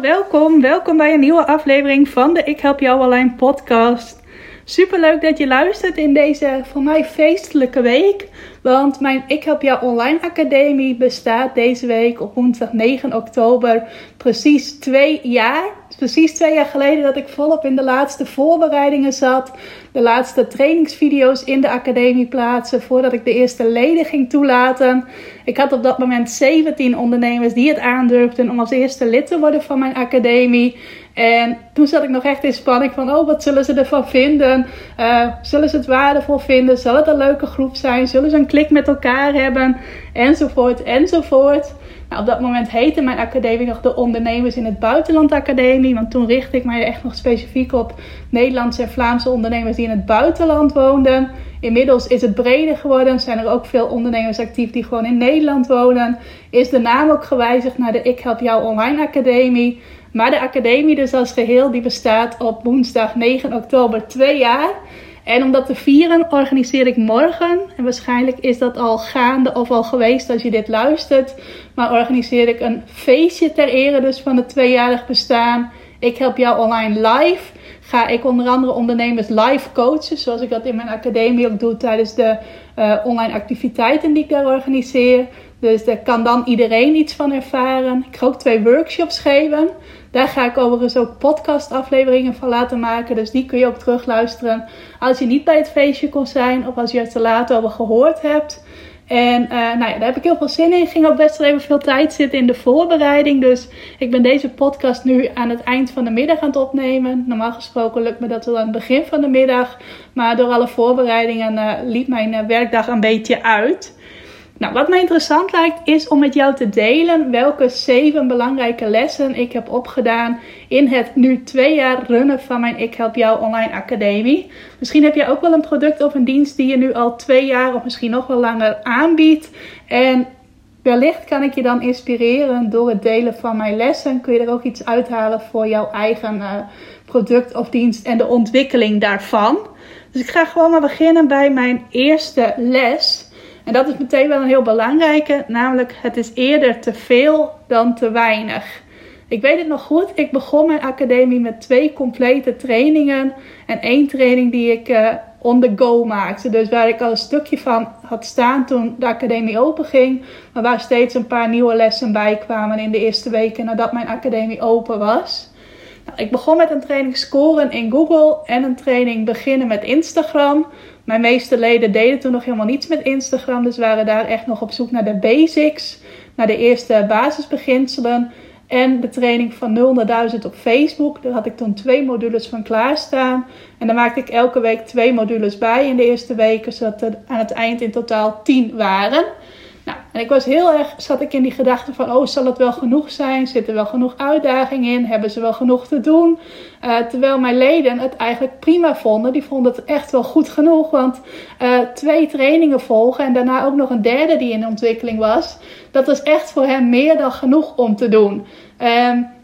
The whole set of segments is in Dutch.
Welkom. Welkom bij een nieuwe aflevering van de Ik Help Jou Online podcast. Super leuk dat je luistert in deze voor mij feestelijke week. Want mijn Ik Help Jou Online Academie bestaat deze week op woensdag 9 oktober precies twee jaar. Precies twee jaar geleden dat ik volop in de laatste voorbereidingen zat. De laatste trainingsvideo's in de academie plaatsen voordat ik de eerste leden ging toelaten. Ik had op dat moment 17 ondernemers die het aandurfden om als eerste lid te worden van mijn academie. En toen zat ik nog echt in spanning van, oh, wat zullen ze ervan vinden? Uh, zullen ze het waardevol vinden? Zal het een leuke groep zijn? Zullen ze een klik met elkaar hebben? Enzovoort, enzovoort. Nou, op dat moment heette mijn academie nog de Ondernemers in het Buitenland Academie. Want toen richtte ik mij echt nog specifiek op Nederlandse en Vlaamse ondernemers die in het buitenland woonden. Inmiddels is het breder geworden. Zijn er ook veel ondernemers actief die gewoon in Nederland wonen. Is de naam ook gewijzigd naar de Ik Help Jou Online Academie. Maar de academie dus als geheel die bestaat op woensdag 9 oktober twee jaar. En om dat te vieren organiseer ik morgen, en waarschijnlijk is dat al gaande of al geweest als je dit luistert, maar organiseer ik een feestje ter ere dus van het tweejarig bestaan. Ik help jou online live. Ga ik onder andere ondernemers live coachen, zoals ik dat in mijn academie ook doe tijdens de uh, online activiteiten die ik daar organiseer. Dus daar kan dan iedereen iets van ervaren. Ik ga ook twee workshops geven. Daar ga ik overigens ook podcastafleveringen van laten maken. Dus die kun je ook terugluisteren als je niet bij het feestje kon zijn of als je het te laat over gehoord hebt. En uh, nou ja, daar heb ik heel veel zin in. Ging ook best wel even veel tijd zitten in de voorbereiding. Dus ik ben deze podcast nu aan het eind van de middag aan het opnemen. Normaal gesproken lukt me dat wel aan het begin van de middag. Maar door alle voorbereidingen uh, liep mijn uh, werkdag een beetje uit. Nou, wat mij interessant lijkt is om met jou te delen welke zeven belangrijke lessen ik heb opgedaan in het nu twee jaar runnen van mijn Ik Help Jou Online Academie. Misschien heb je ook wel een product of een dienst die je nu al twee jaar of misschien nog wel langer aanbiedt. En wellicht kan ik je dan inspireren door het delen van mijn lessen. Kun je er ook iets uithalen voor jouw eigen uh, product of dienst en de ontwikkeling daarvan. Dus ik ga gewoon maar beginnen bij mijn eerste les. En dat is meteen wel een heel belangrijke, namelijk het is eerder te veel dan te weinig. Ik weet het nog goed, ik begon mijn academie met twee complete trainingen en één training die ik uh, on the go maakte. Dus waar ik al een stukje van had staan toen de academie open ging, maar waar steeds een paar nieuwe lessen bij kwamen in de eerste weken nadat mijn academie open was. Nou, ik begon met een training scoren in Google en een training beginnen met Instagram. Mijn meeste leden deden toen nog helemaal niets met Instagram. Dus waren daar echt nog op zoek naar de basics. Naar de eerste basisbeginselen. En de training van 0 naar 1000 op Facebook. Daar had ik toen twee modules van klaarstaan. En daar maakte ik elke week twee modules bij in de eerste weken. Zodat er aan het eind in totaal 10 waren. En ik was heel erg, zat ik in die gedachte van, oh, zal het wel genoeg zijn? Zit er wel genoeg uitdaging in? Hebben ze wel genoeg te doen? Uh, terwijl mijn leden het eigenlijk prima vonden. Die vonden het echt wel goed genoeg. Want uh, twee trainingen volgen en daarna ook nog een derde die in ontwikkeling was. Dat was echt voor hem meer dan genoeg om te doen. Um,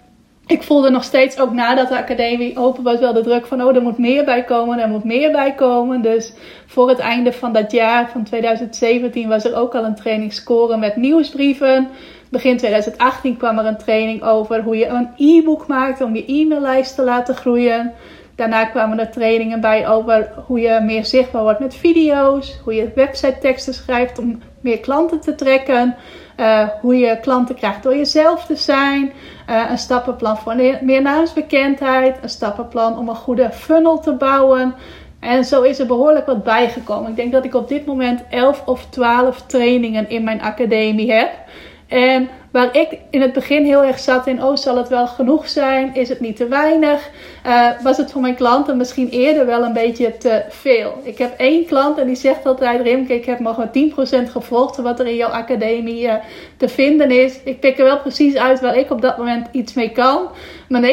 ik voelde nog steeds, ook nadat de academie open was, wel de druk van: oh, er moet meer bij komen, er moet meer bij komen. Dus voor het einde van dat jaar, van 2017, was er ook al een training scoren met nieuwsbrieven. Begin 2018 kwam er een training over hoe je een e-book maakt om je e-maillijst te laten groeien. Daarna kwamen er trainingen bij over hoe je meer zichtbaar wordt met video's, hoe je website teksten schrijft om meer klanten te trekken. Uh, hoe je klanten krijgt door jezelf te zijn. Uh, een stappenplan voor meer naamsbekendheid. Een stappenplan om een goede funnel te bouwen. En zo is er behoorlijk wat bijgekomen. Ik denk dat ik op dit moment 11 of 12 trainingen in mijn academie heb. En waar ik in het begin heel erg zat in, oh zal het wel genoeg zijn? Is het niet te weinig? Uh, was het voor mijn klanten misschien eerder wel een beetje te veel? Ik heb één klant en die zegt altijd, Rimke, ik heb nog maar 10% gevolgd wat er in jouw academie uh, te vinden is. Ik pik er wel precies uit waar ik op dat moment iets mee kan. Maar 90%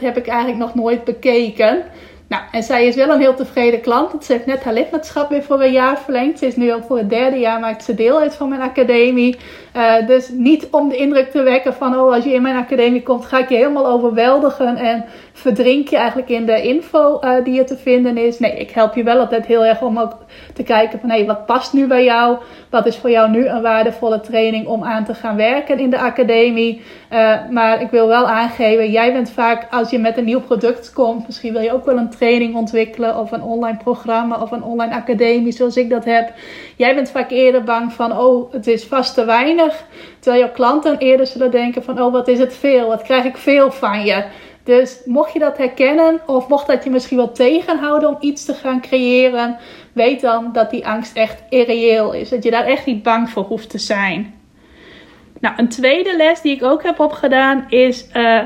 heb ik eigenlijk nog nooit bekeken. Nou, en zij is wel een heel tevreden klant. Ze heeft net haar lidmaatschap weer voor een jaar verlengd. Ze is nu al voor het derde jaar maakt ze deel uit van mijn academie. Uh, dus niet om de indruk te wekken van, oh, als je in mijn academie komt, ga ik je helemaal overweldigen en verdrink je eigenlijk in de info uh, die er te vinden is. Nee, ik help je wel altijd heel erg om ook te kijken van, hé, hey, wat past nu bij jou? Wat is voor jou nu een waardevolle training om aan te gaan werken in de academie? Uh, maar ik wil wel aangeven, jij bent vaak, als je met een nieuw product komt, misschien wil je ook wel een training ontwikkelen of een online programma of een online academie zoals ik dat heb. Jij bent vaak eerder bang van, oh, het is vast te weinig. Terwijl jouw klanten eerder zullen denken van, oh, wat is het veel? Wat krijg ik veel van je? Dus mocht je dat herkennen of mocht dat je misschien wel tegenhouden om iets te gaan creëren, weet dan dat die angst echt irreëel is. Dat je daar echt niet bang voor hoeft te zijn. Nou, een tweede les die ik ook heb opgedaan is. Uh,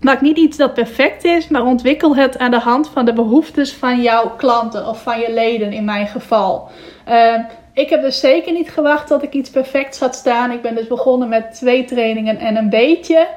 maak niet iets dat perfect is, maar ontwikkel het aan de hand van de behoeftes van jouw klanten of van je leden in mijn geval. Uh, ik heb dus zeker niet gewacht tot ik iets perfect zat staan. Ik ben dus begonnen met twee trainingen en een beetje.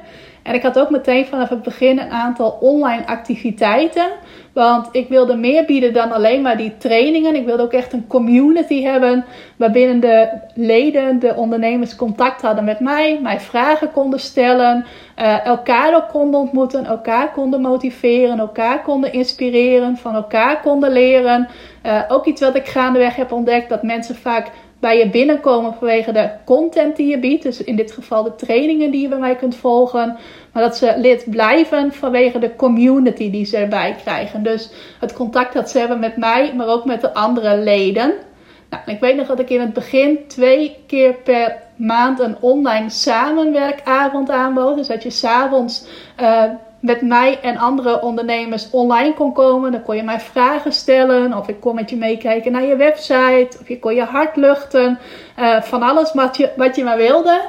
En ik had ook meteen vanaf het begin een aantal online activiteiten. Want ik wilde meer bieden dan alleen maar die trainingen. Ik wilde ook echt een community hebben waarbinnen de leden, de ondernemers contact hadden met mij, mij vragen konden stellen, uh, elkaar ook konden ontmoeten, elkaar konden motiveren, elkaar konden inspireren, van elkaar konden leren. Uh, ook iets wat ik gaandeweg heb ontdekt, dat mensen vaak bij je binnenkomen vanwege de content die je biedt. Dus in dit geval de trainingen die je bij mij kunt volgen. Maar dat ze lid blijven vanwege de community die ze erbij krijgen. Dus het contact dat ze hebben met mij, maar ook met de andere leden. Nou, ik weet nog dat ik in het begin twee keer per maand een online samenwerkavond aanbood. Dus dat je s'avonds uh, met mij en andere ondernemers online kon komen. Dan kon je mij vragen stellen. Of ik kon met je meekijken naar je website. Of je kon je hart luchten. Uh, van alles wat je, wat je maar wilde.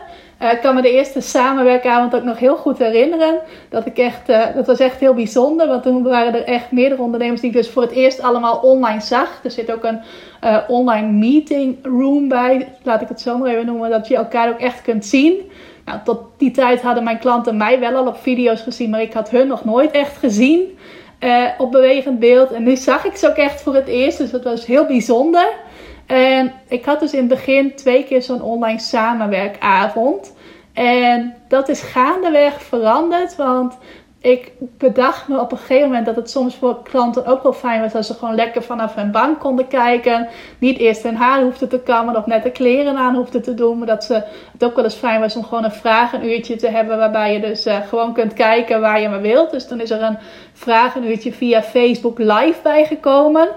Uh, ik kan me de eerste samenwerkavond ook nog heel goed herinneren. Dat, ik echt, uh, dat was echt heel bijzonder. Want toen waren er echt meerdere ondernemers die ik dus voor het eerst allemaal online zag. Er zit ook een online meeting room bij. Laat ik het zo maar even noemen. Dat je elkaar ook echt kunt zien. Nou, tot die tijd hadden mijn klanten mij wel al op video's gezien, maar ik had hun nog nooit echt gezien uh, op bewegend beeld. En nu zag ik ze ook echt voor het eerst, dus dat was heel bijzonder. En ik had dus in het begin twee keer zo'n online samenwerkavond. En dat is gaandeweg veranderd, want ik bedacht me op een gegeven moment dat het soms voor klanten ook wel fijn was als ze gewoon lekker vanaf hun bank konden kijken. Niet eerst hun haar hoefden te kammen of net de kleren aan hoefden te doen. Maar dat ze het ook wel eens fijn was om gewoon een vragenuurtje te hebben waarbij je dus uh, gewoon kunt kijken waar je maar wilt. Dus dan is er een vragenuurtje via Facebook live bijgekomen.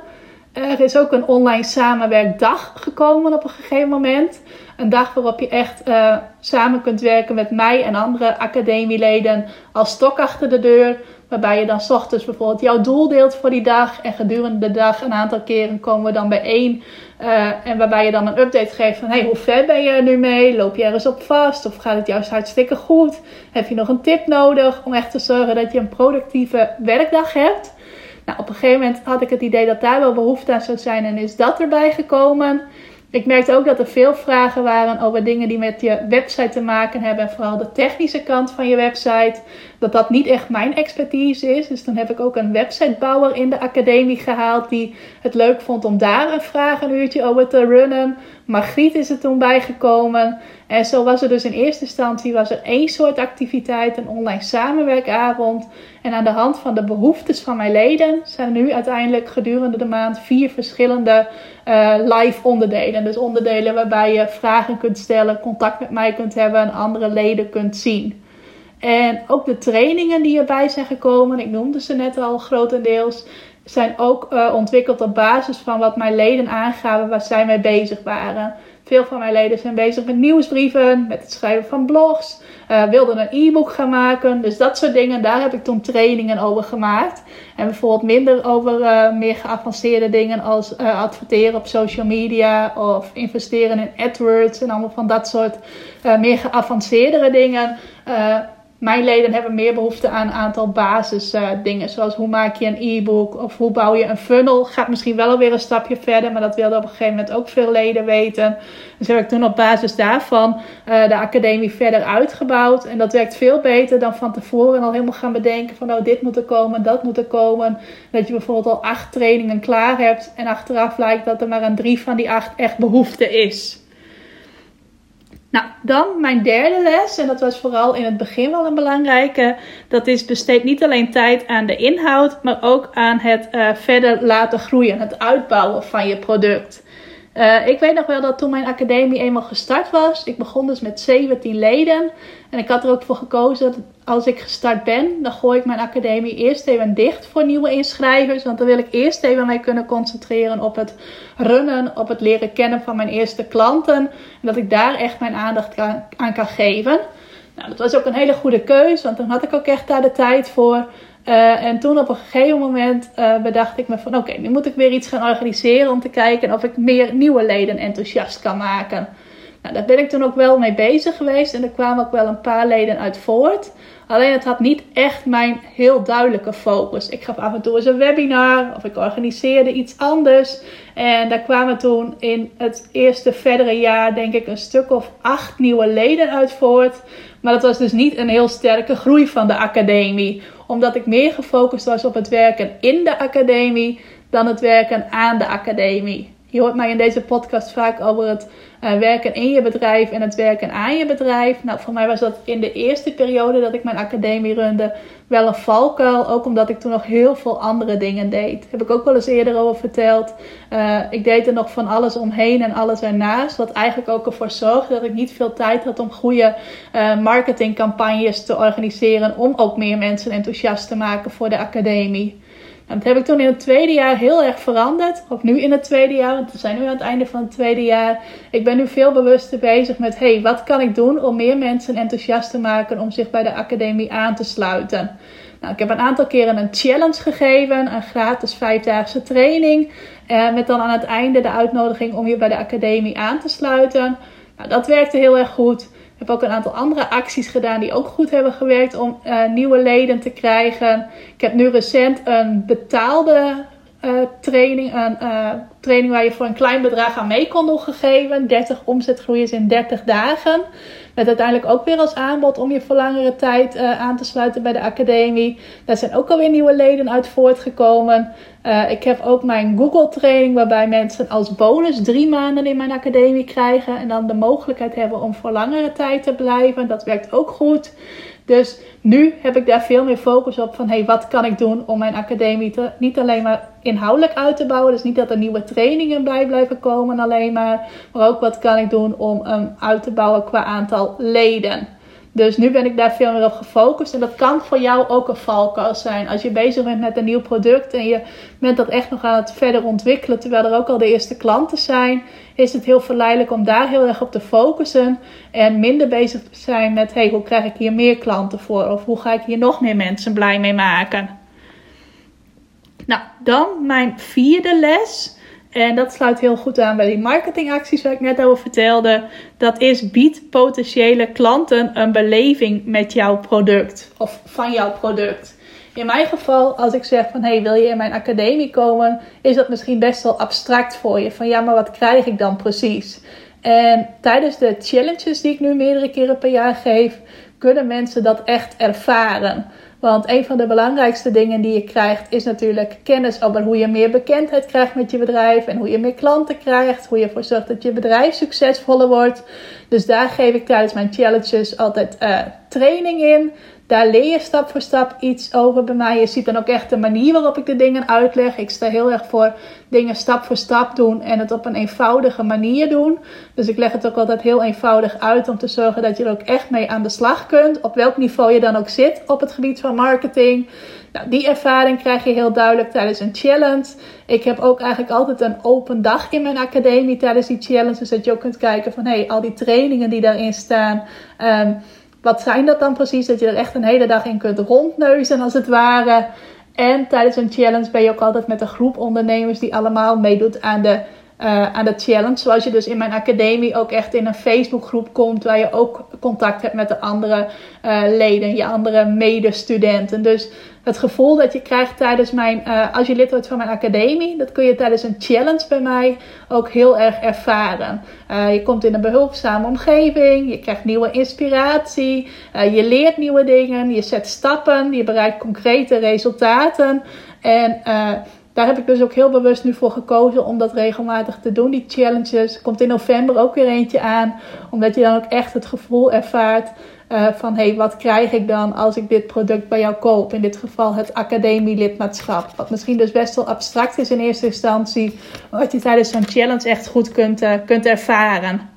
Er is ook een online samenwerkdag gekomen op een gegeven moment. Een dag waarop je echt uh, samen kunt werken met mij en andere academieleden als stok achter de deur. Waarbij je dan s ochtends bijvoorbeeld jouw doel deelt voor die dag. En gedurende de dag een aantal keren komen we dan bijeen. Uh, en waarbij je dan een update geeft van hey, hoe ver ben je er nu mee? Loop je ergens op vast? Of gaat het juist hartstikke goed? Heb je nog een tip nodig om echt te zorgen dat je een productieve werkdag hebt? Nou, op een gegeven moment had ik het idee dat daar wel behoefte aan zou zijn en is dat erbij gekomen. Ik merkte ook dat er veel vragen waren over dingen die met je website te maken hebben. En vooral de technische kant van je website. Dat dat niet echt mijn expertise is. Dus dan heb ik ook een websitebouwer in de academie gehaald. Die het leuk vond om daar een vragenuurtje over te runnen. Margriet is er toen bijgekomen. En zo was er dus in eerste instantie was er één soort activiteit, een online samenwerkavond. En aan de hand van de behoeftes van mijn leden zijn nu uiteindelijk gedurende de maand vier verschillende uh, live onderdelen. Dus onderdelen waarbij je vragen kunt stellen, contact met mij kunt hebben en andere leden kunt zien. En ook de trainingen die erbij zijn gekomen, ik noemde ze net al grotendeels, zijn ook uh, ontwikkeld op basis van wat mijn leden aangaven waar zij mee bezig waren. Veel van mijn leden zijn bezig met nieuwsbrieven, met het schrijven van blogs, uh, wilden een e-book gaan maken. Dus dat soort dingen, daar heb ik toen trainingen over gemaakt. En bijvoorbeeld minder over uh, meer geavanceerde dingen als adverteren op social media of investeren in AdWords en allemaal van dat soort meer geavanceerdere dingen mijn leden hebben meer behoefte aan een aantal basisdingen. Uh, zoals hoe maak je een e-book of hoe bouw je een funnel. Gaat misschien wel alweer een stapje verder, maar dat wilden op een gegeven moment ook veel leden weten. Dus heb ik toen op basis daarvan uh, de academie verder uitgebouwd. En dat werkt veel beter dan van tevoren al helemaal gaan bedenken van nou dit moet er komen, dat moet er komen. Dat je bijvoorbeeld al acht trainingen klaar hebt en achteraf lijkt dat er maar aan drie van die acht echt behoefte is. Nou, dan mijn derde les, en dat was vooral in het begin wel een belangrijke. Dat is besteed niet alleen tijd aan de inhoud, maar ook aan het uh, verder laten groeien, het uitbouwen van je product. Uh, ik weet nog wel dat toen mijn academie eenmaal gestart was, ik begon dus met 17 leden. En ik had er ook voor gekozen dat als ik gestart ben, dan gooi ik mijn academie eerst even dicht voor nieuwe inschrijvers. Want dan wil ik eerst even mee kunnen concentreren op het runnen, op het leren kennen van mijn eerste klanten. En dat ik daar echt mijn aandacht aan kan geven. Nou, dat was ook een hele goede keuze, want dan had ik ook echt daar de tijd voor. Uh, en toen op een gegeven moment uh, bedacht ik me van oké, nu moet ik weer iets gaan organiseren om te kijken of ik meer nieuwe leden enthousiast kan maken. Nou, daar ben ik toen ook wel mee bezig geweest en er kwamen ook wel een paar leden uit voort. Alleen het had niet echt mijn heel duidelijke focus. Ik gaf af en toe eens een webinar of ik organiseerde iets anders. En daar kwamen toen in het eerste verdere jaar denk ik een stuk of acht nieuwe leden uit voort. Maar dat was dus niet een heel sterke groei van de academie. Omdat ik meer gefocust was op het werken in de academie dan het werken aan de academie. Je hoort mij in deze podcast vaak over het uh, werken in je bedrijf en het werken aan je bedrijf. Nou, voor mij was dat in de eerste periode dat ik mijn academie runde wel een valkuil. Ook omdat ik toen nog heel veel andere dingen deed. Heb ik ook wel eens eerder over verteld. Uh, ik deed er nog van alles omheen en alles ernaast. Wat eigenlijk ook ervoor zorgde dat ik niet veel tijd had om goede uh, marketingcampagnes te organiseren. Om ook meer mensen enthousiast te maken voor de academie. Dat heb ik toen in het tweede jaar heel erg veranderd. Of nu in het tweede jaar, want we zijn nu aan het einde van het tweede jaar. Ik ben nu veel bewuster bezig met: hey, wat kan ik doen om meer mensen enthousiast te maken om zich bij de academie aan te sluiten? Nou, ik heb een aantal keren een challenge gegeven, een gratis vijfdaagse training. Eh, met dan aan het einde de uitnodiging om je bij de academie aan te sluiten. Nou, dat werkte heel erg goed heb ook een aantal andere acties gedaan die ook goed hebben gewerkt om uh, nieuwe leden te krijgen. Ik heb nu recent een betaalde uh, training, een uh, training waar je voor een klein bedrag aan mee kon gegeven. 30 omzetgroeiers in 30 dagen. Met uiteindelijk ook weer als aanbod om je voor langere tijd uh, aan te sluiten bij de academie. Daar zijn ook alweer nieuwe leden uit voortgekomen. Ik heb ook mijn Google training waarbij mensen als bonus drie maanden in mijn academie krijgen. En dan de mogelijkheid hebben om voor langere tijd te blijven. Dat werkt ook goed. Dus nu heb ik daar veel meer focus op van hey, wat kan ik doen om mijn academie te, niet alleen maar inhoudelijk uit te bouwen. Dus niet dat er nieuwe trainingen bij blijven komen alleen maar. Maar ook wat kan ik doen om hem uit te bouwen qua aantal leden. Dus nu ben ik daar veel meer op gefocust. En dat kan voor jou ook een valkuil zijn. Als je bezig bent met een nieuw product en je bent dat echt nog aan het verder ontwikkelen, terwijl er ook al de eerste klanten zijn, is het heel verleidelijk om daar heel erg op te focussen. En minder bezig te zijn met: hey, hoe krijg ik hier meer klanten voor? Of hoe ga ik hier nog meer mensen blij mee maken? Nou, dan mijn vierde les. En dat sluit heel goed aan bij die marketingacties waar ik net over vertelde. Dat is bied potentiële klanten een beleving met jouw product of van jouw product. In mijn geval, als ik zeg van hey, wil je in mijn academie komen, is dat misschien best wel abstract voor je. Van ja, maar wat krijg ik dan precies? En tijdens de challenges die ik nu meerdere keren per jaar geef, kunnen mensen dat echt ervaren. Want een van de belangrijkste dingen die je krijgt is natuurlijk kennis over hoe je meer bekendheid krijgt met je bedrijf en hoe je meer klanten krijgt, hoe je ervoor zorgt dat je bedrijf succesvoller wordt. Dus daar geef ik tijdens mijn challenges altijd uh, training in. Daar leer je stap voor stap iets over bij mij. Je ziet dan ook echt de manier waarop ik de dingen uitleg. Ik sta heel erg voor dingen stap voor stap doen en het op een eenvoudige manier doen. Dus ik leg het ook altijd heel eenvoudig uit om te zorgen dat je er ook echt mee aan de slag kunt. Op welk niveau je dan ook zit op het gebied van marketing. Nou, die ervaring krijg je heel duidelijk tijdens een challenge. Ik heb ook eigenlijk altijd een open dag in mijn academie tijdens die challenge. Dus dat je ook kunt kijken van hey, al die trainingen die daarin staan. Ehm, wat zijn dat dan precies? Dat je er echt een hele dag in kunt rondneuzen als het ware. En tijdens een challenge ben je ook altijd met een groep ondernemers die allemaal meedoet aan de, uh, aan de challenge. Zoals je dus in mijn academie ook echt in een Facebookgroep komt waar je ook contact hebt met de andere uh, leden, je andere medestudenten. Dus het gevoel dat je krijgt tijdens mijn, uh, als je lid wordt van mijn academie, dat kun je tijdens een challenge bij mij ook heel erg ervaren. Je komt in een behulpzame omgeving, je krijgt nieuwe inspiratie, je leert nieuwe dingen, je zet stappen, je bereikt concrete resultaten. En daar heb ik dus ook heel bewust nu voor gekozen om dat regelmatig te doen, die challenges. Komt in november ook weer eentje aan, omdat je dan ook echt het gevoel ervaart uh, van hey, wat krijg ik dan als ik dit product bij jou koop? In dit geval het academielidmaatschap. Wat misschien dus best wel abstract is in eerste instantie, wat je tijdens zo'n challenge echt goed kunt, uh, kunt ervaren.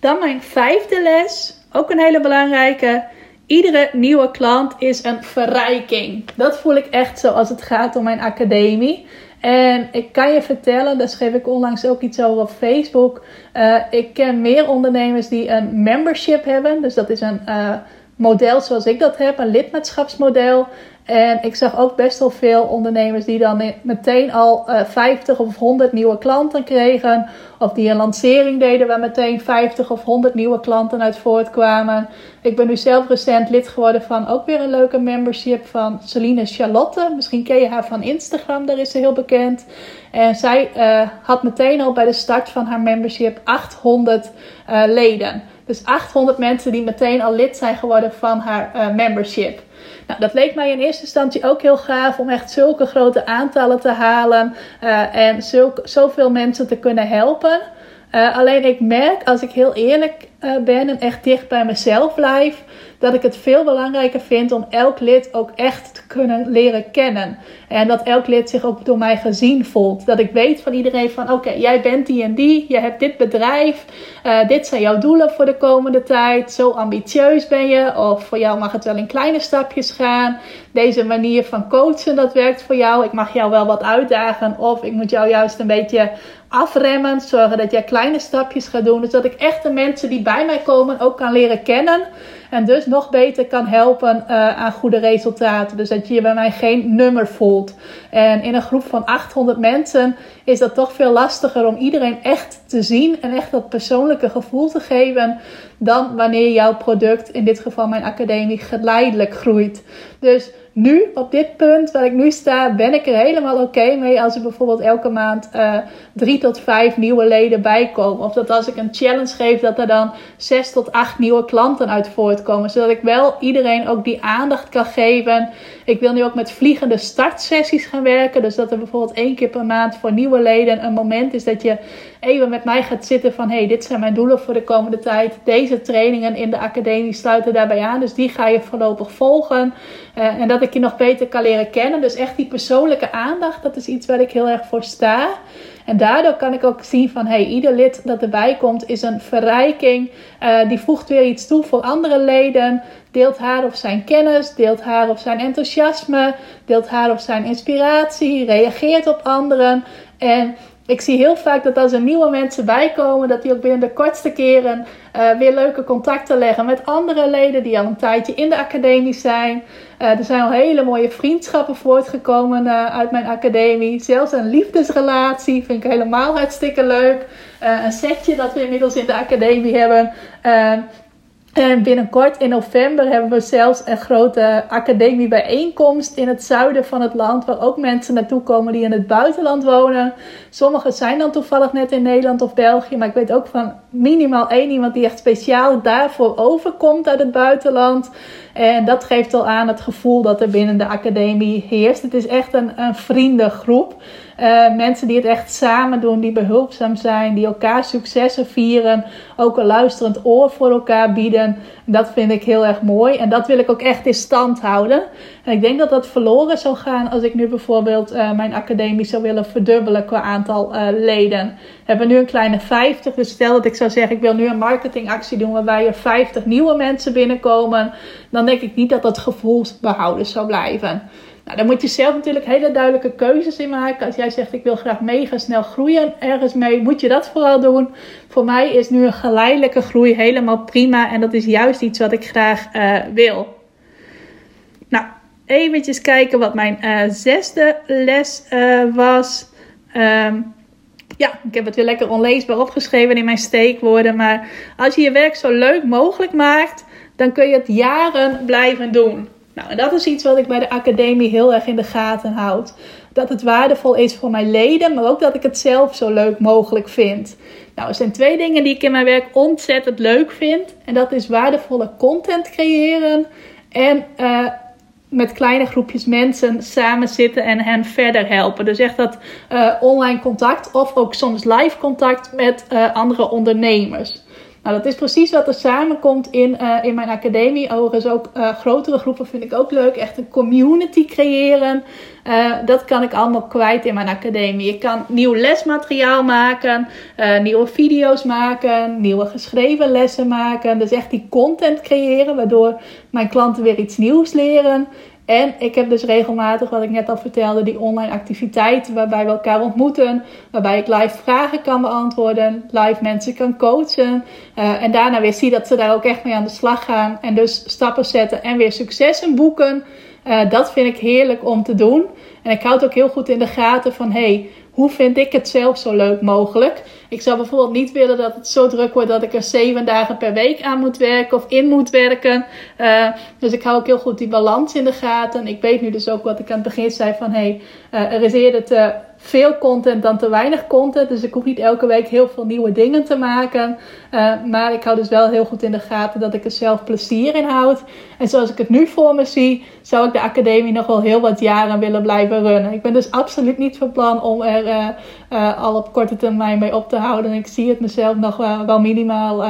Dan mijn vijfde les, ook een hele belangrijke. Iedere nieuwe klant is een verrijking. Dat voel ik echt zo als het gaat om mijn academie. En ik kan je vertellen, daar schreef ik onlangs ook iets over op Facebook. Uh, ik ken meer ondernemers die een membership hebben. Dus dat is een uh, model zoals ik dat heb, een lidmaatschapsmodel. En ik zag ook best wel veel ondernemers die dan meteen al uh, 50 of 100 nieuwe klanten kregen. Of die een lancering deden waar meteen 50 of 100 nieuwe klanten uit voortkwamen. Ik ben nu zelf recent lid geworden van ook weer een leuke membership van Celine Charlotte. Misschien ken je haar van Instagram, daar is ze heel bekend. En zij uh, had meteen al bij de start van haar membership 800 uh, leden. Dus 800 mensen die meteen al lid zijn geworden van haar membership. Nou, dat leek mij in eerste instantie ook heel gaaf om echt zulke grote aantallen te halen uh, en zulke, zoveel mensen te kunnen helpen. Uh, alleen ik merk, als ik heel eerlijk uh, ben en echt dicht bij mezelf blijf, dat ik het veel belangrijker vind om elk lid ook echt te kunnen leren kennen. En dat elk lid zich ook door mij gezien voelt. Dat ik weet van iedereen van oké, jij bent die en die, je hebt dit bedrijf, uh, dit zijn jouw doelen voor de komende tijd, zo ambitieus ben je, of voor jou mag het wel in kleine stapjes gaan. Deze manier van coachen, dat werkt voor jou. Ik mag jou wel wat uitdagen, of ik moet jou juist een beetje afremmen, zorgen dat jij kleine stapjes gaat doen. Dus dat ik echt de mensen die bij mij komen ook kan leren kennen. En dus nog beter kan helpen uh, aan goede resultaten. Dus dat je je bij mij geen nummer voelt. En in een groep van 800 mensen is dat toch veel lastiger om iedereen echt te zien en echt dat persoonlijke gevoel te geven. Dan wanneer jouw product, in dit geval mijn academie, geleidelijk groeit. Dus nu, op dit punt waar ik nu sta, ben ik er helemaal oké mee als er bijvoorbeeld elke maand uh, drie tot vijf nieuwe leden bijkomen. Of dat als ik een challenge geef, dat er dan zes tot acht nieuwe klanten uit voortkomen. Zodat ik wel iedereen ook die aandacht kan geven. Ik wil nu ook met vliegende startsessies gaan werken. Dus dat er bijvoorbeeld één keer per maand voor nieuwe leden een moment is dat je even met mij gaat zitten van... hey, dit zijn mijn doelen voor de komende tijd. Deze trainingen in de academie sluiten daarbij aan. Dus die ga je voorlopig volgen. Uh, en dat ik je nog beter kan leren kennen. Dus echt die persoonlijke aandacht, dat is iets waar ik heel erg voor sta. En daardoor kan ik ook zien van hey, ieder lid dat erbij komt is een verrijking. Uh, die voegt weer iets toe voor andere leden. Deelt haar of zijn kennis, deelt haar of zijn enthousiasme, deelt haar of zijn inspiratie, reageert op anderen. En ik zie heel vaak dat als er nieuwe mensen bijkomen, dat die ook binnen de kortste keren uh, weer leuke contacten leggen met andere leden die al een tijdje in de academie zijn. Uh, er zijn al hele mooie vriendschappen voortgekomen uh, uit mijn academie. Zelfs een liefdesrelatie vind ik helemaal hartstikke leuk. een setje dat we inmiddels in de academie hebben. En binnenkort in november hebben we zelfs een grote academiebijeenkomst in het zuiden van het land, waar ook mensen naartoe komen die in het buitenland wonen. Sommigen zijn dan toevallig net in Nederland of België, maar ik weet ook van minimaal één iemand die echt speciaal daarvoor overkomt uit het buitenland. En dat geeft al aan het gevoel dat er binnen de academie heerst. Het is echt een, een vriendengroep. Uh, mensen die het echt samen doen, die behulpzaam zijn, die elkaar successen vieren. Ook een luisterend oor voor elkaar bieden. Dat vind ik heel erg mooi. En dat wil ik ook echt in stand houden. En ik denk dat dat verloren zou gaan als ik nu bijvoorbeeld uh, mijn academie zou willen verdubbelen qua aantal uh, leden. We hebben nu een kleine 50. Dus stel dat ik zou zeggen, ik wil nu een marketingactie doen waarbij er 50 nieuwe mensen binnenkomen. Dan denk ik niet dat dat gevoel behouden zou blijven. Nou, dan moet je zelf natuurlijk hele duidelijke keuzes in maken. Als jij zegt ik wil graag mega snel groeien ergens mee, moet je dat vooral doen. Voor mij is nu een geleidelijke groei helemaal prima en dat is juist iets wat ik graag uh, wil. Nou, eventjes kijken wat mijn uh, zesde les uh, was. Um, ja, ik heb het weer lekker onleesbaar opgeschreven in mijn steekwoorden. Maar als je je werk zo leuk mogelijk maakt, dan kun je het jaren blijven doen. Nou, en dat is iets wat ik bij de academie heel erg in de gaten houd. Dat het waardevol is voor mijn leden, maar ook dat ik het zelf zo leuk mogelijk vind. Nou, er zijn twee dingen die ik in mijn werk ontzettend leuk vind. En dat is waardevolle content creëren en uh, met kleine groepjes mensen samen zitten en hen verder helpen. Dus echt dat uh, online contact of ook soms live contact met uh, andere ondernemers. Nou, dat is precies wat er samenkomt in, uh, in mijn academie. Overigens ook uh, grotere groepen vind ik ook leuk. Echt een community creëren. Uh, dat kan ik allemaal kwijt in mijn academie. Ik kan nieuw lesmateriaal maken, nieuwe video's maken, nieuwe geschreven lessen maken. Dus echt die content creëren, waardoor mijn klanten weer iets nieuws leren. En ik heb dus regelmatig, wat ik net al vertelde, die online activiteiten waarbij we elkaar ontmoeten. Waarbij ik live vragen kan beantwoorden, live mensen kan coachen. Uh, en daarna weer zie dat ze daar ook echt mee aan de slag gaan. En dus stappen zetten en weer successen boeken. Uh, dat vind ik heerlijk om te doen. En ik houd ook heel goed in de gaten van, hey, hoe vind ik het zelf zo leuk mogelijk? Ik zou bijvoorbeeld niet willen dat het zo druk wordt dat ik er zeven dagen per week aan moet werken of in moet werken. Uh, dus ik hou ook heel goed die balans in de gaten. Ik weet nu dus ook wat ik aan het begin zei van hey, uh, er is eerder te veel content dan te weinig content. Dus ik hoef niet elke week heel veel nieuwe dingen te maken. Uh, maar ik hou dus wel heel goed in de gaten dat ik er zelf plezier in houd. En zoals ik het nu voor me zie, zou ik de academie nog wel heel wat jaren willen blijven runnen. Ik ben dus absoluut niet van plan om er uh, uh, al op korte termijn mee op te houden. Ik zie het mezelf nog wel, wel minimaal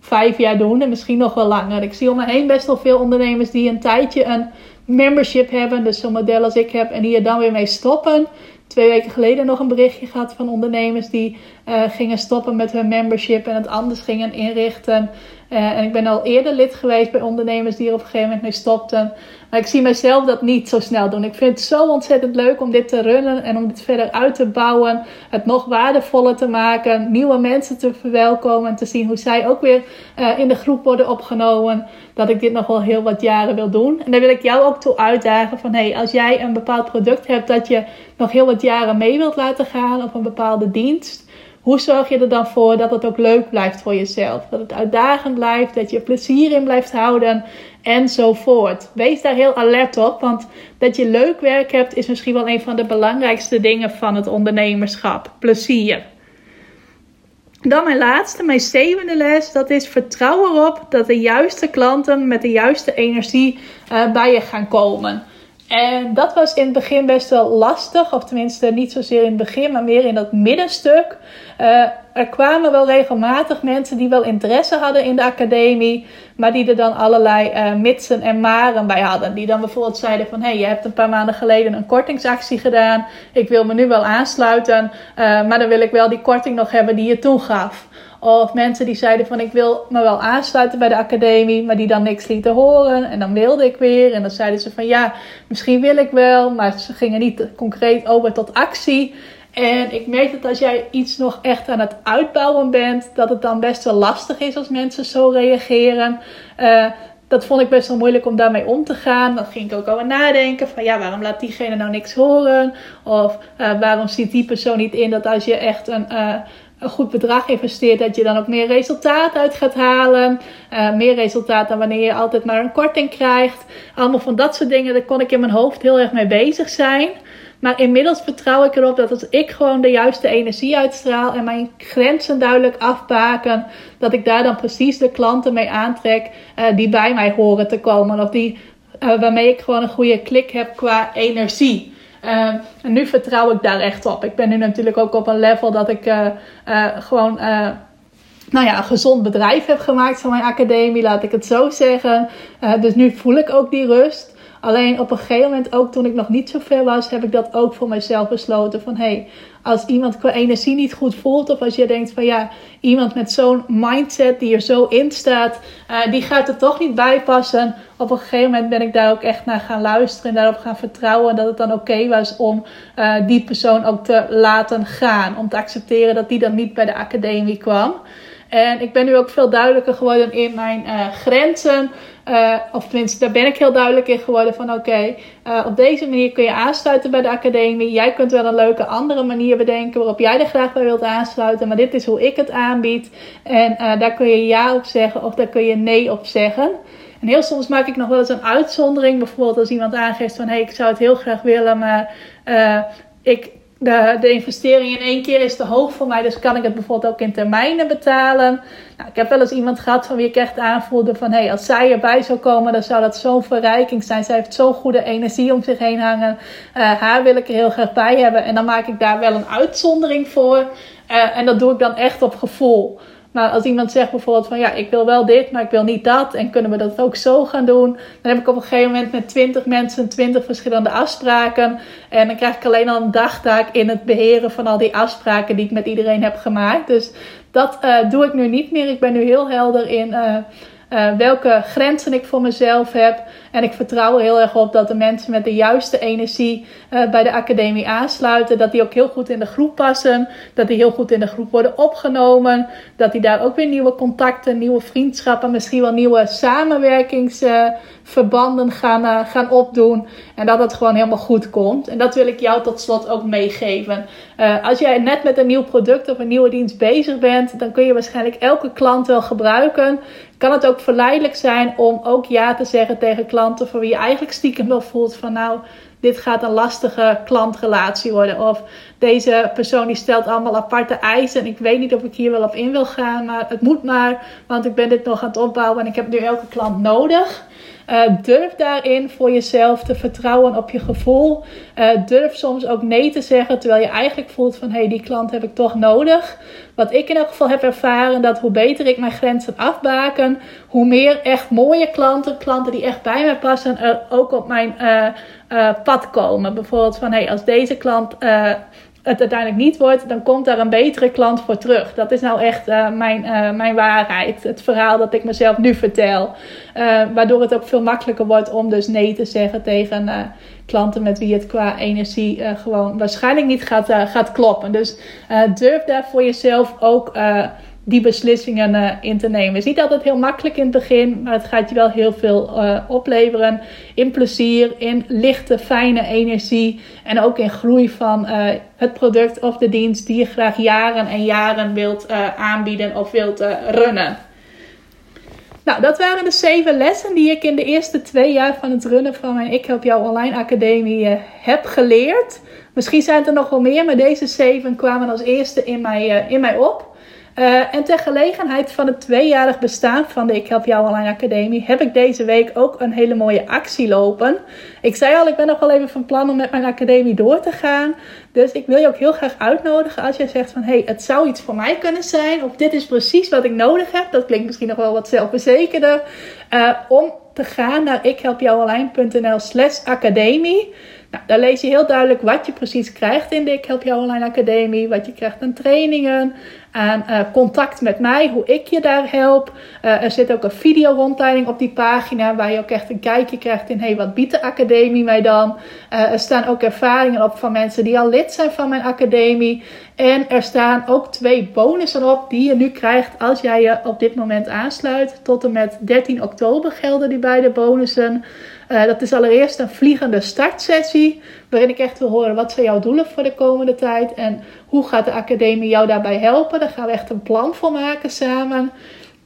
vijf jaar doen en misschien nog wel langer. Ik zie om me heen best wel veel ondernemers die een tijdje een membership hebben. Dus zo'n model als ik heb en die er dan weer mee stoppen twee weken geleden nog een berichtje gehad van ondernemers die uh, gingen stoppen met hun membership en het anders gingen inrichten. Uh, en ik ben al eerder lid geweest bij ondernemers die er op een gegeven moment mee stopten. Maar ik zie mezelf dat niet zo snel doen. Ik vind het zo ontzettend leuk om dit te runnen en om dit verder uit te bouwen. Het nog waardevoller te maken. Nieuwe mensen te verwelkomen en te zien hoe zij ook weer uh, in de groep worden opgenomen. Dat ik dit nog wel heel wat jaren wil doen. En daar wil ik jou ook toe uitdagen van hey, als jij een bepaald product hebt dat je nog heel wat jaren mee wilt laten gaan of een bepaalde dienst hoe zorg je er dan voor dat het ook leuk blijft voor jezelf? Dat het uitdagend blijft, dat je plezier in blijft houden enzovoort. Wees daar heel alert op, want dat je leuk werk hebt is misschien wel een van de belangrijkste dingen van het ondernemerschap. Plezier. Dan mijn laatste, mijn zevende les, dat is vertrouw erop dat de juiste klanten met de juiste energie uh, bij je gaan komen. En dat was in het begin best wel lastig, of tenminste niet zozeer in het begin, maar meer in dat middenstuk. Uh, er kwamen wel regelmatig mensen die wel interesse hadden in de academie, maar die er dan allerlei uh, mitsen en maren bij hadden. Die dan bijvoorbeeld zeiden van, hé, hey, je hebt een paar maanden geleden een kortingsactie gedaan, ik wil me nu wel aansluiten, uh, maar dan wil ik wel die korting nog hebben die je toen gaf. Of mensen die zeiden van ik wil me wel aansluiten bij de academie, maar die dan niks lieten horen. En dan wilde ik weer. En dan zeiden ze van ja, misschien wil ik wel, maar ze gingen niet concreet over tot actie. En ik merk dat als jij iets nog echt aan het uitbouwen bent, dat het dan best wel lastig is als mensen zo reageren. Uh, dat vond ik best wel moeilijk om daarmee om te gaan. Dan ging ik ook over nadenken van ja, waarom laat diegene nou niks horen? Of uh, waarom ziet die persoon niet in dat als je echt een, uh, een goed bedrag investeert, dat je dan ook meer resultaat uit gaat halen. Uh, meer resultaat dan wanneer je altijd maar een korting krijgt. Allemaal van dat soort dingen, daar kon ik in mijn hoofd heel erg mee bezig zijn. Maar inmiddels vertrouw ik erop dat als ik gewoon de juiste energie uitstraal en mijn grenzen duidelijk afbaken, dat ik daar dan precies de klanten mee aantrek uh, die bij mij horen te komen. Of die, uh, waarmee ik gewoon een goede klik heb qua energie. En nu vertrouw ik daar echt op. Ik ben nu natuurlijk ook op een level dat ik gewoon nou ja, een gezond bedrijf heb gemaakt van mijn academie, laat ik het zo zeggen. dus nu voel ik ook die rust. Alleen op een gegeven moment, ook toen ik nog niet zo ver was, heb ik dat ook voor mezelf besloten. Van hé, hey, als iemand qua energie niet goed voelt, of als je denkt van ja, iemand met zo'n mindset die er zo in staat, uh, die gaat er toch niet bij passen. Op een gegeven moment ben ik daar ook echt naar gaan luisteren en daarop gaan vertrouwen dat het dan oké was om uh, die persoon ook te laten gaan. Om te accepteren dat die dan niet bij de academie kwam. En ik ben nu ook veel duidelijker geworden in mijn uh, grenzen. Uh, of tenminste, daar ben ik heel duidelijk in geworden van oké, uh, op deze manier kun je aansluiten bij de academie. Jij kunt wel een leuke andere manier bedenken waarop jij er graag bij wilt aansluiten. Maar dit is hoe ik het aanbied. En daar kun je ja op zeggen of daar kun je nee op zeggen. En heel soms maak ik nog wel eens een uitzondering. Bijvoorbeeld als iemand aangeeft van hé, hey, ik zou het heel graag willen, maar ik de, de investering in één keer is te hoog voor mij, dus kan ik het bijvoorbeeld ook in termijnen betalen. Nou, ik heb wel eens iemand gehad van wie ik echt aanvoelde van, hé, hey, als zij erbij zou komen, dan zou dat zo'n verrijking zijn. Zij heeft zo'n goede energie om zich heen hangen. Uh, haar wil ik er heel graag bij hebben. En dan maak ik daar wel een uitzondering voor. Uh, en dat doe ik dan echt op gevoel. Maar als iemand zegt bijvoorbeeld van ja, ik wil wel dit, maar ik wil niet dat. En kunnen we dat ook zo gaan doen? Dan heb ik op een gegeven moment met 20 mensen 20 verschillende afspraken. En dan krijg ik alleen al een dagtaak in het beheren van al die afspraken die ik met iedereen heb gemaakt. Dus dat uh, doe ik nu niet meer. Ik ben nu heel helder in. Uh, uh, welke grenzen ik voor mezelf heb. En ik vertrouw er heel erg op dat de mensen met de juiste energie uh, bij de academie aansluiten. Dat die ook heel goed in de groep passen. Dat die heel goed in de groep worden opgenomen. Dat die daar ook weer nieuwe contacten, nieuwe vriendschappen, misschien wel nieuwe samenwerkingsverbanden gaan, uh, gaan opdoen. En dat het gewoon helemaal goed komt. En dat wil ik jou tot slot ook meegeven. als jij net met een nieuw product of een nieuwe dienst bezig bent, dan kun je waarschijnlijk elke klant wel gebruiken kan het ook verleidelijk zijn om ook ja te zeggen tegen klanten voor wie je eigenlijk stiekem wel voelt van nou, dit gaat een lastige klantrelatie worden. Of deze persoon die stelt allemaal aparte eisen en ik weet niet of ik hier wel op in wil gaan, maar het moet maar, want ik ben dit nog aan het opbouwen en ik heb nu elke klant nodig. Uh, durf daarin voor jezelf te vertrouwen op je gevoel. Uh, durf soms ook nee te zeggen, terwijl je eigenlijk voelt van hé, hey, die klant heb ik toch nodig. Wat ik in elk geval heb ervaren, dat hoe beter ik mijn grenzen afbaken, hoe meer echt mooie klanten, klanten die echt bij mij passen, er ook op mijn uh, pad komen. Bijvoorbeeld van hé, hey, als deze klant het uiteindelijk niet wordt, dan komt daar een betere klant voor terug. Dat is nou echt uh, mijn, uh, mijn waarheid. Het verhaal dat ik mezelf nu vertel. Uh, waardoor het ook veel makkelijker wordt om dus nee te zeggen tegen klanten met wie het qua energie gewoon waarschijnlijk niet gaat, gaat kloppen. Dus durf daar voor jezelf ook die beslissingen uh, in te nemen. Het is niet altijd heel makkelijk in het begin, maar het gaat je wel heel veel uh, opleveren. In plezier, in lichte, fijne energie en ook in groei van uh, het product of de dienst die je graag jaren en jaren wilt aanbieden of wilt runnen. Nou, dat waren de zeven lessen die ik in de eerste twee jaar van het runnen van mijn Ik Help Jou Online Academie heb geleerd. Misschien zijn het er nog wel meer, maar deze zeven kwamen als eerste in mij, in mij op. Uh, en ter gelegenheid van het tweejarig bestaan van de Ik Help Jou Online Academie heb ik deze week ook een hele mooie actie lopen. Ik zei al, ik ben nog wel even van plan om met mijn academie door te gaan. Dus ik wil je ook heel graag uitnodigen als jij zegt van hey, het zou iets voor mij kunnen zijn. Of dit is precies wat ik nodig heb. Dat klinkt misschien nog wel wat zelfverzekerder. Uh, om te gaan naar ikhelpjouonline.nl slash academie. Nou, daar lees je heel duidelijk wat je precies krijgt in de Ik Help Jou Online Academie. Wat je krijgt aan trainingen, aan uh, contact met mij, hoe ik je daar help. Uh, er zit ook een video rondleiding op die pagina waar je ook echt een kijkje krijgt in hey, wat biedt de academie mij dan. Uh, er staan ook ervaringen op van mensen die al lid zijn van mijn academie. En er staan ook twee bonussen op die je nu krijgt als jij je op dit moment aansluit. Tot en met 13 oktober gelden die beide bonussen. Uh, dat is allereerst een vliegende startsessie, waarin ik echt wil horen wat zijn jouw doelen voor de komende tijd en hoe gaat de academie jou daarbij helpen. Daar gaan we echt een plan voor maken samen.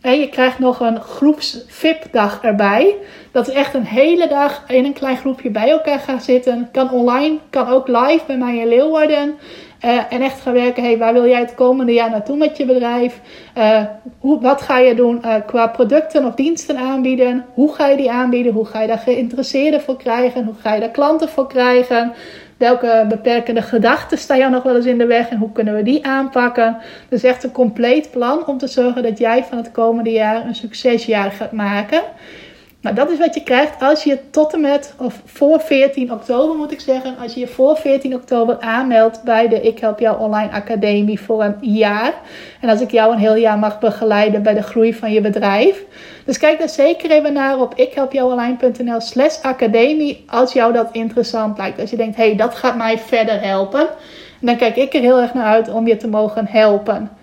En je krijgt nog een groeps-VIP-dag erbij. Dat is echt een hele dag in een klein groepje bij elkaar gaan zitten. Kan online, kan ook live bij mij in Leeuwarden. Uh, en echt gaan werken, hey, waar wil jij het komende jaar naartoe met je bedrijf? Uh, hoe, wat ga je doen uh, qua producten of diensten aanbieden? Hoe ga je die aanbieden? Hoe ga je daar geïnteresseerden voor krijgen? Hoe ga je daar klanten voor krijgen? Welke beperkende gedachten staan jou nog wel eens in de weg en hoe kunnen we die aanpakken? Dus echt een compleet plan om te zorgen dat jij van het komende jaar een succesjaar gaat maken. Dat is wat je krijgt als je tot en met, of voor 14 oktober moet ik zeggen, als je je voor 14 oktober aanmeldt bij de Ik Help Jou Online Academie voor een jaar. En als ik jou een heel jaar mag begeleiden bij de groei van je bedrijf. Dus kijk daar zeker even naar op ikhelpjouonline.nl slash academie als jou dat interessant lijkt. Als je denkt, hé, hey, dat gaat mij verder helpen. En dan kijk ik er heel erg naar uit om je te mogen helpen.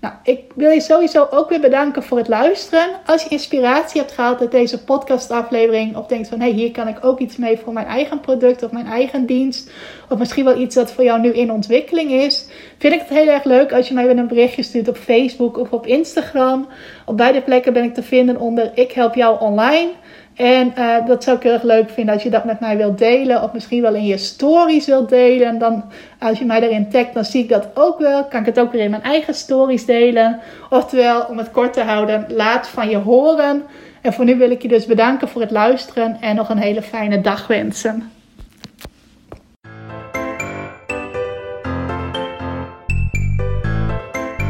Nou, ik wil je sowieso ook weer bedanken voor het luisteren. Als je inspiratie hebt gehaald uit deze podcastaflevering, of denkt van hey, hier kan ik ook iets mee voor mijn eigen product of mijn eigen dienst, of misschien wel iets dat voor jou nu in ontwikkeling is, vind ik het heel erg leuk als je mij weer een berichtje stuurt op Facebook of op Instagram. Op beide plekken ben ik te vinden onder Ik Help Jou Online. En uh, dat zou ik heel erg leuk vinden als je dat met mij wilt delen. Of misschien wel in je stories wilt delen. En dan als je mij daarin tagt, dan zie ik dat ook wel. Kan ik het ook weer in mijn eigen stories delen. Oftewel, om het kort te houden, laat van je horen. En voor nu wil ik je dus bedanken voor het luisteren. En nog een hele fijne dag wensen.